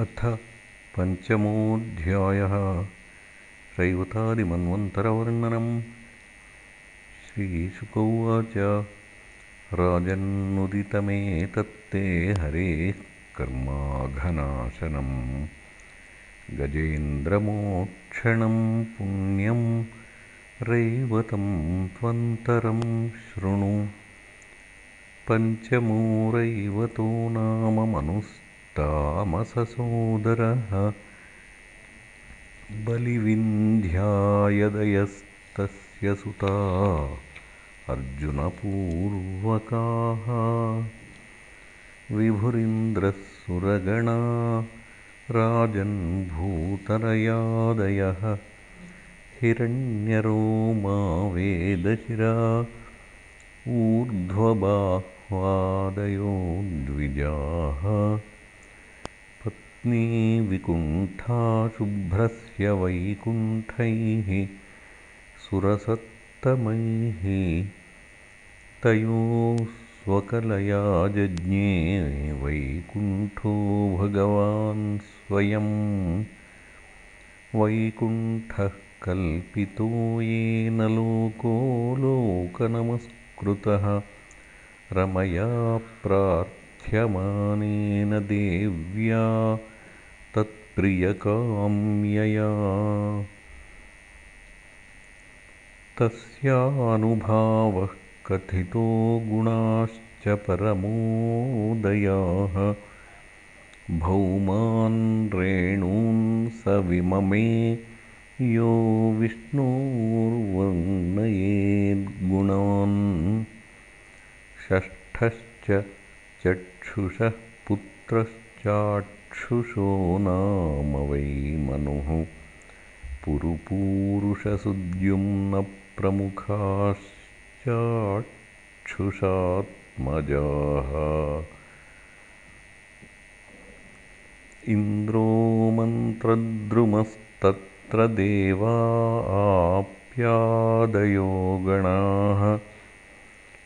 अथ पञ्चमोऽध्यायः। रैवतादिमन्वन्तरवर्णनम् श्रीशुक उवाच राजन्नुदितमेतत्ते हरेः कर्माघनाशनम्। गजेन्द्रमोक्षणं पुण्यं रैवतं त्वन्तरं शृणु। पञ्चमो रैवतो नाम मनुस् तामससोदरः बलिविन्ध्यायदयस्तस्य सुता अर्जुनपूर्वकाः विभुरिन्द्रः राजन्भूतरयादयः हिरण्यरोमा वेदशिरा ऊर्ध्वबाह्वादयो द्विजाः विकुण्ठा शुभ्रस्य वैकुण्ठैः सुरसत्तमैः तयोः स्वकलया जज्ञे वैकुण्ठो भगवान् स्वयम् वैकुण्ठः कल्पितो येन लोको लोकनमस्कृतः रमया प्रार्थ्यमानेन देव्या तत्प्रियकाम्यया तस्यानुभावः कथितो गुणाश्च परमोदयाः। भौमान् रेणून् स विममे यो विष्णोर्वर्णयेद्गुणान्। षष्ठश्च चक्षुषः पुत्रश्चाट् चक्षुषो नाम वै मनुः पुरुपूरुषसुद्युम्नप्रमुखाश्चाक्षुषात्मजाः। इन्द्रो मन्त्रद्रुमस्तत्र देवा आप्यादयो गणाः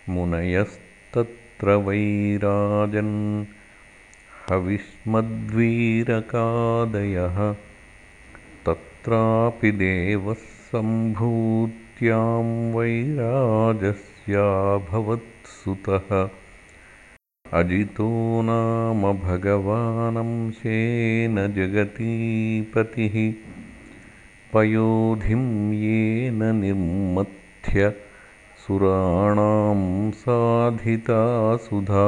मुनयस्तत्र वैराजन् हविष्मद्वीरकादयः तत्रापि देवः सम्भूत्यां वैराजस्याभवत्सुतः। अजितो नाम भगवानंशेन जगतीपतिः। पयोधिं येन निर्मथ्य सुराणां साधिता सुधा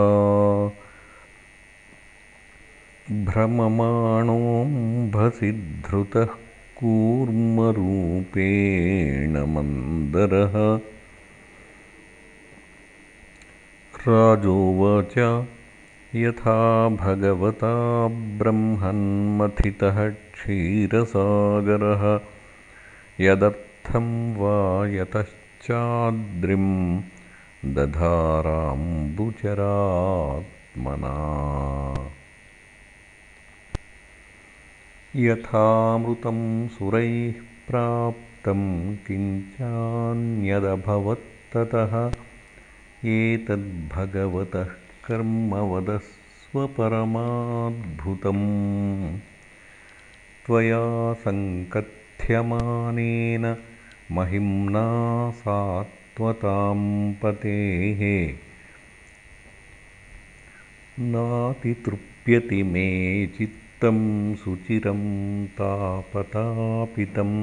भ्रममाणोऽम्भसि धृतः कूर्मरूपेण मन्दरः। राजोवाच यथा भगवता ब्रह्मन्मथितः क्षीरसागरः। यदर्थं वा यतश्चाद्रिं दधाराम्बुचरात्मना यथामृतं सुरैः प्राप्तं किञ्चान्यदभवत्ततः। एतद्भगवतः कर्म वदस्वपरमाद्भुतम् त्वया सङ्कथ्यमानेन महिम्ना सात्वतां पतेः। नातितृप्यति मे चित् सुचिरं तापतापितम्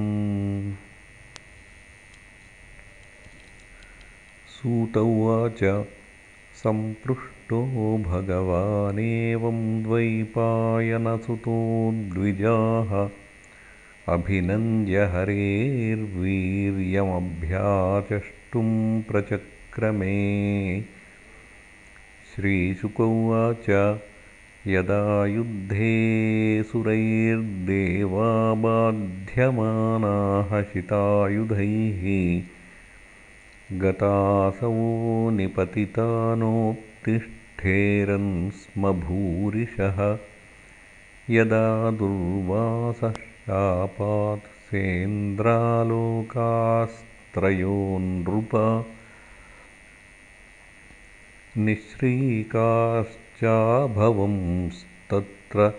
सूत उवाच सम्पृष्टो भगवानेवं द्वैपायनसुतो द्विजाः अभिनन्द्य हरेर्वीर्यमभ्याचष्टुं प्रचक्रमे। श्रीशुक उवाच यदा युद्धे सुरैर्देवा बाध्यमानाः शितायुधैः गतासवो निपतितानोत्तिष्ठेरन् स्म भूरिशः यदा दुर्वासः शापात् सेन्द्रालोकास्त्रयो नृप निःश्रीकाश्चाभवंस्तत्र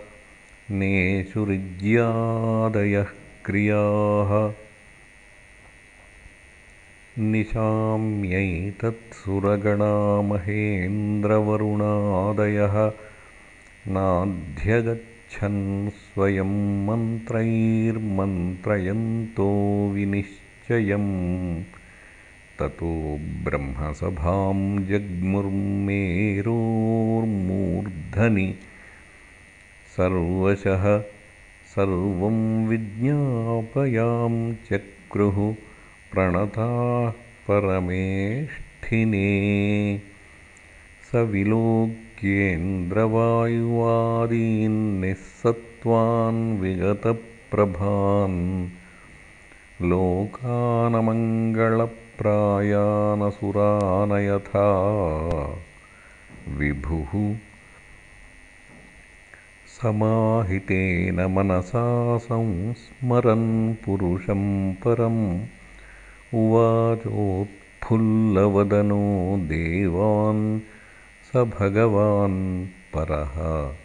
नेषुरिज्यादयः क्रियाः। निशाम्यैतत्सुरगणामहेन्द्रवरुणादयः नाध्यगच्छन् स्वयं मन्त्रैर्मन्त्रयन्तो विनिश्चयम् ततो ब्रह्मसभां जग्मुर्मेरोर्मूर्धनि सर्वशः सर्वं विज्ञापयां चक्रुः प्रणताः परमेष्ठिने। स विलोक्येन्द्रवायुवादीन्निःसत्त्वान् विगतप्रभान् लोकानमङ्गलप्रायानसुरानयथा विभुः समाहितेन मनसा संस्मरन् पुरुषं परम्। उवाचोत्फुल्लवदनो देवान् स भगवान् परः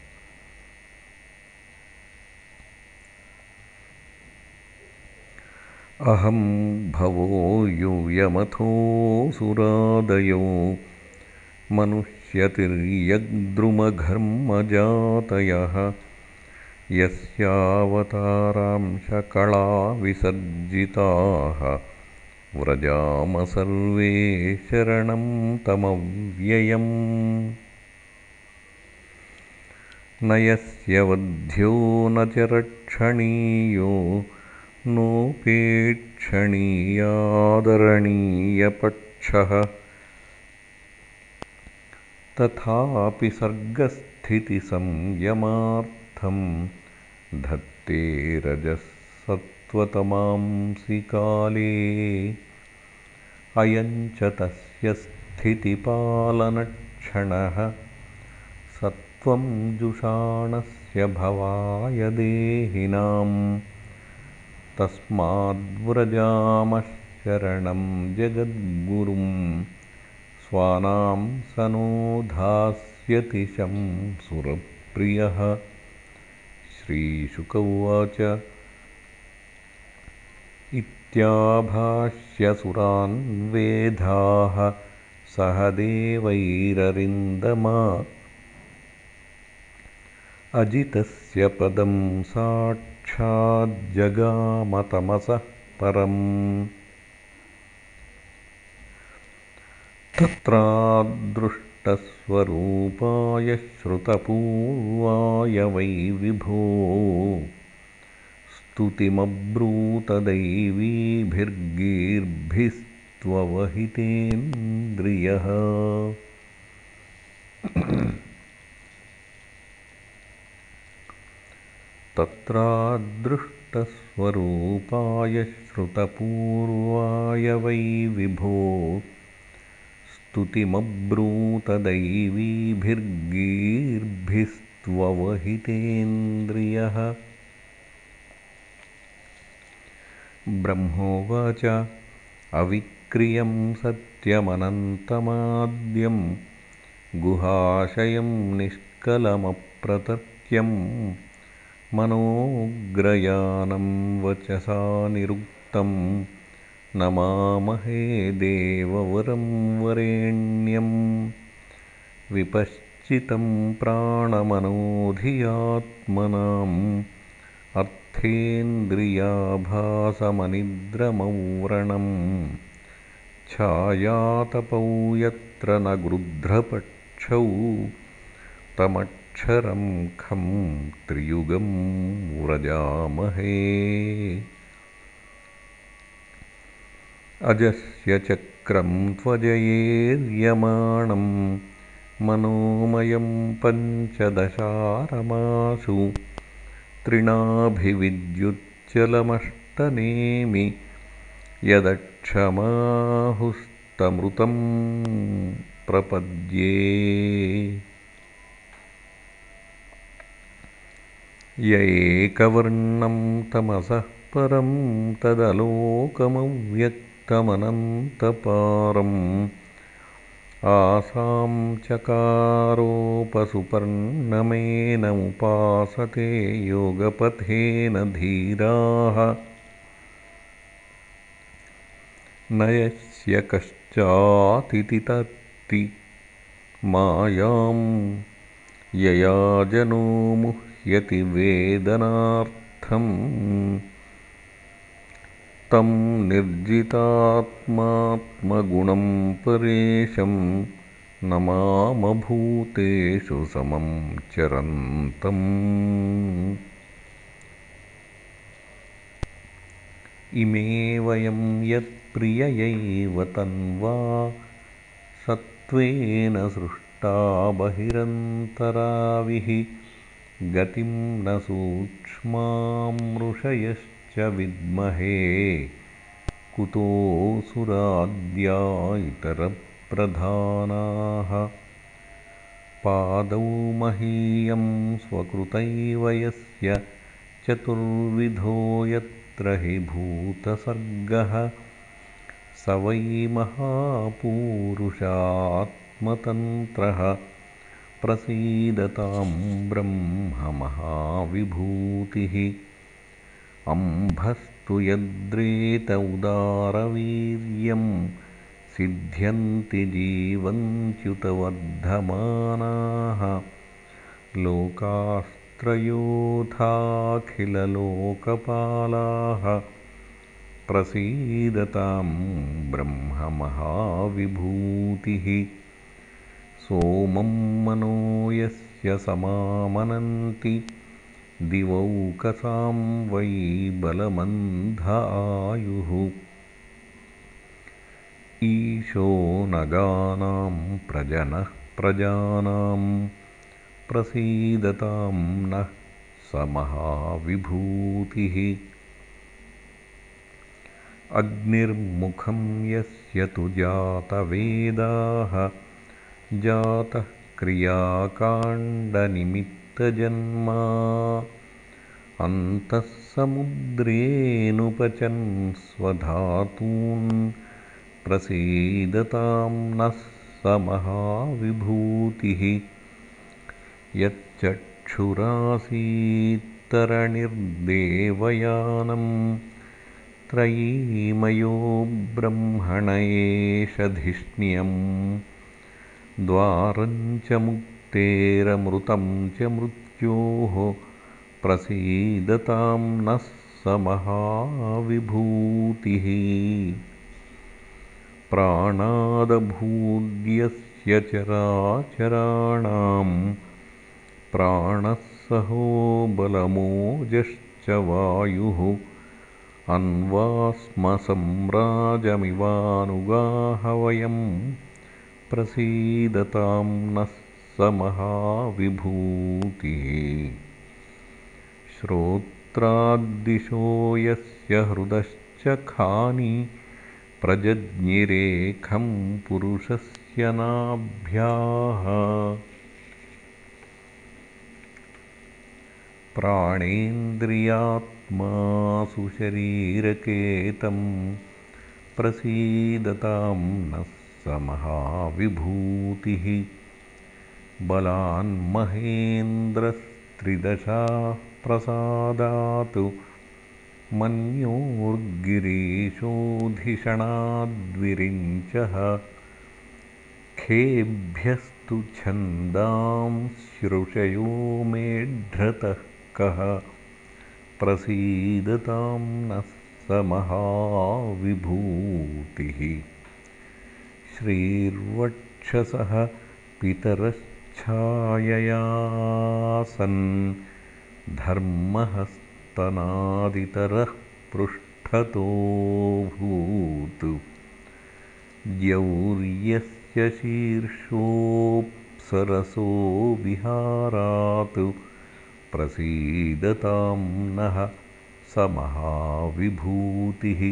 अहं भवो यूयमथोऽसुरादयो मनुष्यतिर्यग्द्रुमघर्मजातयः। यस्यावतारांशकलाविसर्जिताः। व्रजाम सर्वे शरणं तमव्ययम्। न यस्य वध्यो न च रक्षणीयो नोपेक्षणीयादरणीयपक्षः। तथापि सर्गस्थितिसंयमार्थं धत्ते रजःसत्त्वतमांसि काले अयं च तस्य स्थितिपालनक्षणः सत्त्वं जुषाणस्य भवाय देहिनाम् तस्माद्व्रजामः शरणं जगद्गुरुं स्वानां स नो धास्यति शं सुरप्रियः श्रीशुक उवाच। इत्याभाष्यसुरान् वेधाः सह देवैररिन्दमा। अजितस्य पदं साक्ष साक्षाज्जगामतमसः परम्। तत्रादृष्टस्वरूपाय श्रुतपूर्वाय वै विभो। स्तुतिमब्रूतदैवीभिर्गीर्भिस्त्ववहितेन्द्रियः तत्रादृष्टस्वरूपाय श्रुतपूर्वाय वै विभो स्तुतिमब्रूतदैवीभिर्गीर्भिस्त्ववहितेन्द्रियः। ब्रह्मोवाच अविक्रियं सत्यमनन्तमाद्यं गुहाशयं निष्कलमप्रतर्क्यम् मनोग्रयानं वचसा निरुक्तं। नमामहे देववरं वरेण्यं। विपश्चितं प्राणमनोधियात्मनाम्। अर्थेन्द्रियाभासमनिद्रमौव्रणं छायातपौ यत्र न गृध्रपक्षौ तमट् अक्षरं खं त्रियुगं व्रजामहे। अजस्य चक्रं त्वजयेर्यमाणं मनोमयं पञ्चदशारमासु। तृणाभिविद्युच्चलमष्टनेमि यदक्षमाहुस्तमृतं प्रपद्ये य एकवर्णं तमसः परं तदलोकमव्यक्तमनन्तपारम् आसां चकारोपसुपर्णमेनमुपासते योगपथेन धीराः न यस्य कश्चातिति तत्ति मायां यया जनो मुह्यति वेदनार्थम्। तं निर्जितात्मात्मगुणं परेशं नमामभूतेषु समं चरन्तम्। इमे वयं यत्प्रिययैव तन्वा सत्त्वेन सृष्टा बहिरन्तराविः गतिं न सूक्ष्मामृषयश्च विद्महे। कुतोऽसुराद्या इतरप्रधानाः पादौ महीयं स्वकृतैव यस्य चतुर्विधो यत्र हि भूतसर्गः। स वै महापूरुषात्मतन्त्रः प्रसीदतां ब्रह्ममहाविभूतिः। अम्भस्तु यद्रेत उदारवीर्यं सिद्ध्यन्ति जीवन्त्युतवर्धमानाः लोकास्त्रयोथाखिललोकपालाः। प्रसीदतां ब्रह्ममहाविभूतिः सोमं मनो यस्य समामनन्ति। दिवौकसां वै बलमन्ध आयुः। ईशो नगानां प्रजनः प्रजानां प्रसीदतां नः स महाविभूतिः अग्निर्मुखं यस्य तु जातवेदाः जातः क्रियाकाण्डनिमित्तजन्मा अन्तः समुद्रेऽनुपचन् स्वधातून् प्रसीदतां नः स महाविभूतिः। यच्चक्षुरासीत्तरणिर्देवयानं त्रयीमयो ब्रह्मण एषधिष्ण्यम् द्वारं च मुक्तेरमृतं च मृत्योः प्रसीदतां नः स महाविभूतिः। प्राणादभूद्यस्य चराचराणां प्राणः सहो बलमोजश्च वायुः। अन्वास्मसम्राजमिवानुगाः वयम् प्रसीदतां नः स महाविभूतिः। श्रोत्राद्दिशो यस्य हृदश्च खानि प्रजज्ञिरेखं पुरुषस्य नाभ्याः। प्राणेन्द्रियात्मासु शरीरकेतं प्रसीदतां नः स महाविभूतिः बलान्महेन्द्रस्त्रिदशाः प्रसादात् मन्योर्गिरीशोऽधिषणाद्विरिञ्चः। खेभ्यस्तु छन्दांश्रुषयो मेढ्रतः कः। प्रसीदतां नः स महाविभूतिः श्रीर्वक्षसः पितरश्छाययासन् धर्महस्तनादितरः पृष्ठतोऽभूत् द्यौर्यस्य शीर्षोऽप्सरसो विहारात्। प्रसीदतां नः स महाविभूतिः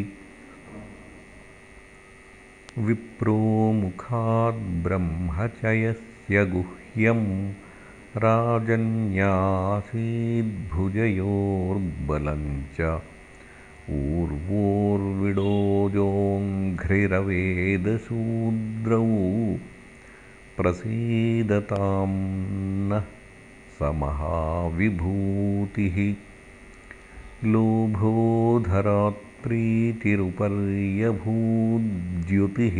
विप्रो मुखाद्ब्रह्मचयस्य गुह्यं राजन्यासीद्भुजयोर्बलं च ऊर्वोर्विडोजोऽङ्घ्रिरवेदशूद्रौ प्रसीदतां नः स महाविभूतिः लोभोधरात्प्रीतिरुपर्यभूद्युतिः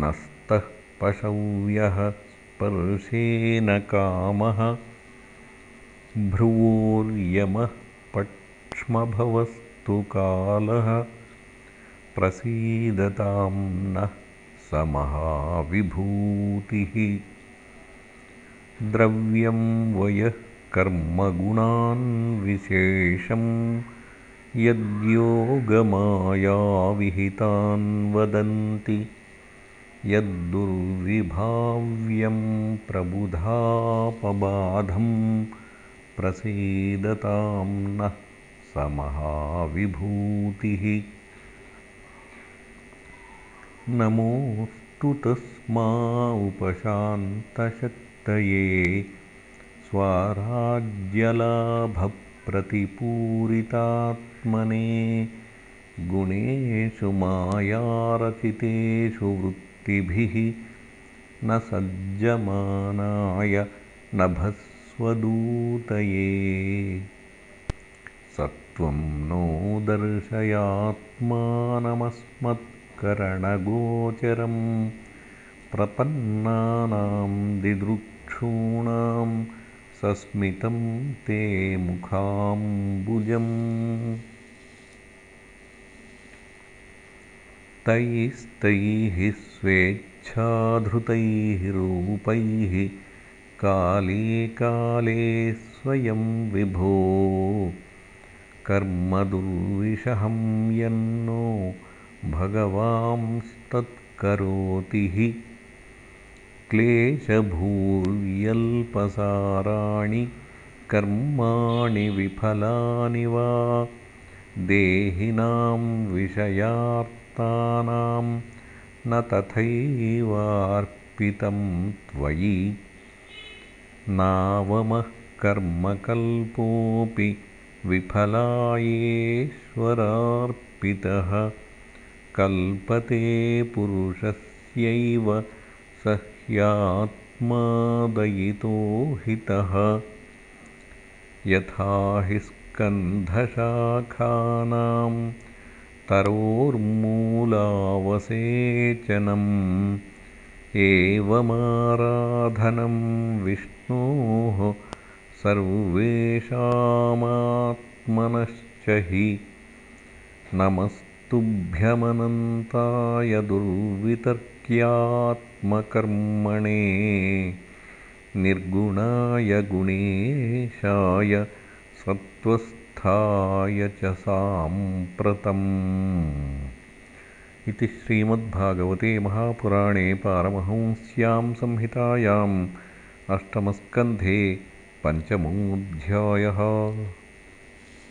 नस्तः पशव्यः स्पर्शेन कामः भ्रुवोर्यमः पक्ष्मभवस्तु कालः प्रसीदतां नः स महाविभूतिः द्रव्यं वयः कर्मगुणान् विशेषं यद्योगमायाविहितान् वदन्ति यद्दुर्विभाव्यं प्रबुधापबाधं प्रसीदतां नः स महाविभूतिः नमोऽस्तु तस्मा उपशान्तशक्तये स्वाराज्यलाभप्रतिपूरितात्मने गुणेषु मायारचितेषु वृत्तिभिः न सज्जमानाय नभस्वदूतये। सत्वं नो दर्शयात्मानमस्मत्करणगोचरं प्रपन्नानां दिदृक्षूणां सस्मितं ते मुखाम्बुजम्। तैस्तैः स्वेच्छाधृतैः रूपैः काले काले स्वयं विभो। कर्मदुर्विषहं यन्नो भगवांस्तत्करोति। हि क्लेशभूर्यल्पसाराणि कर्माणि विफलानि वा देहिनां विषयार्तानां न तथैवार्पितं त्वयि नावमः कर्मकल्पोऽपि विफलायेश्वरार्पितः कल्पते पुरुषस्यैव स ह्यात्मादयितो हितः। यथा हि स्कन्धशाखानां तरोर्मूलावसेचनम् एवमाराधनं विष्णोः सर्वेषामात्मनश्च हि नमस्तुभ्यमनन्ताय दुर्वितर्क्यात्मकर्मणे निर्गुणाय गुणेशाय सत्त्वस्थाय च साम्प्रतम्। इति श्रीमद्भागवते महापुराणे पारमहंस्यां संहितायाम् अष्टमस्कन्धे पञ्चमोऽध्यायः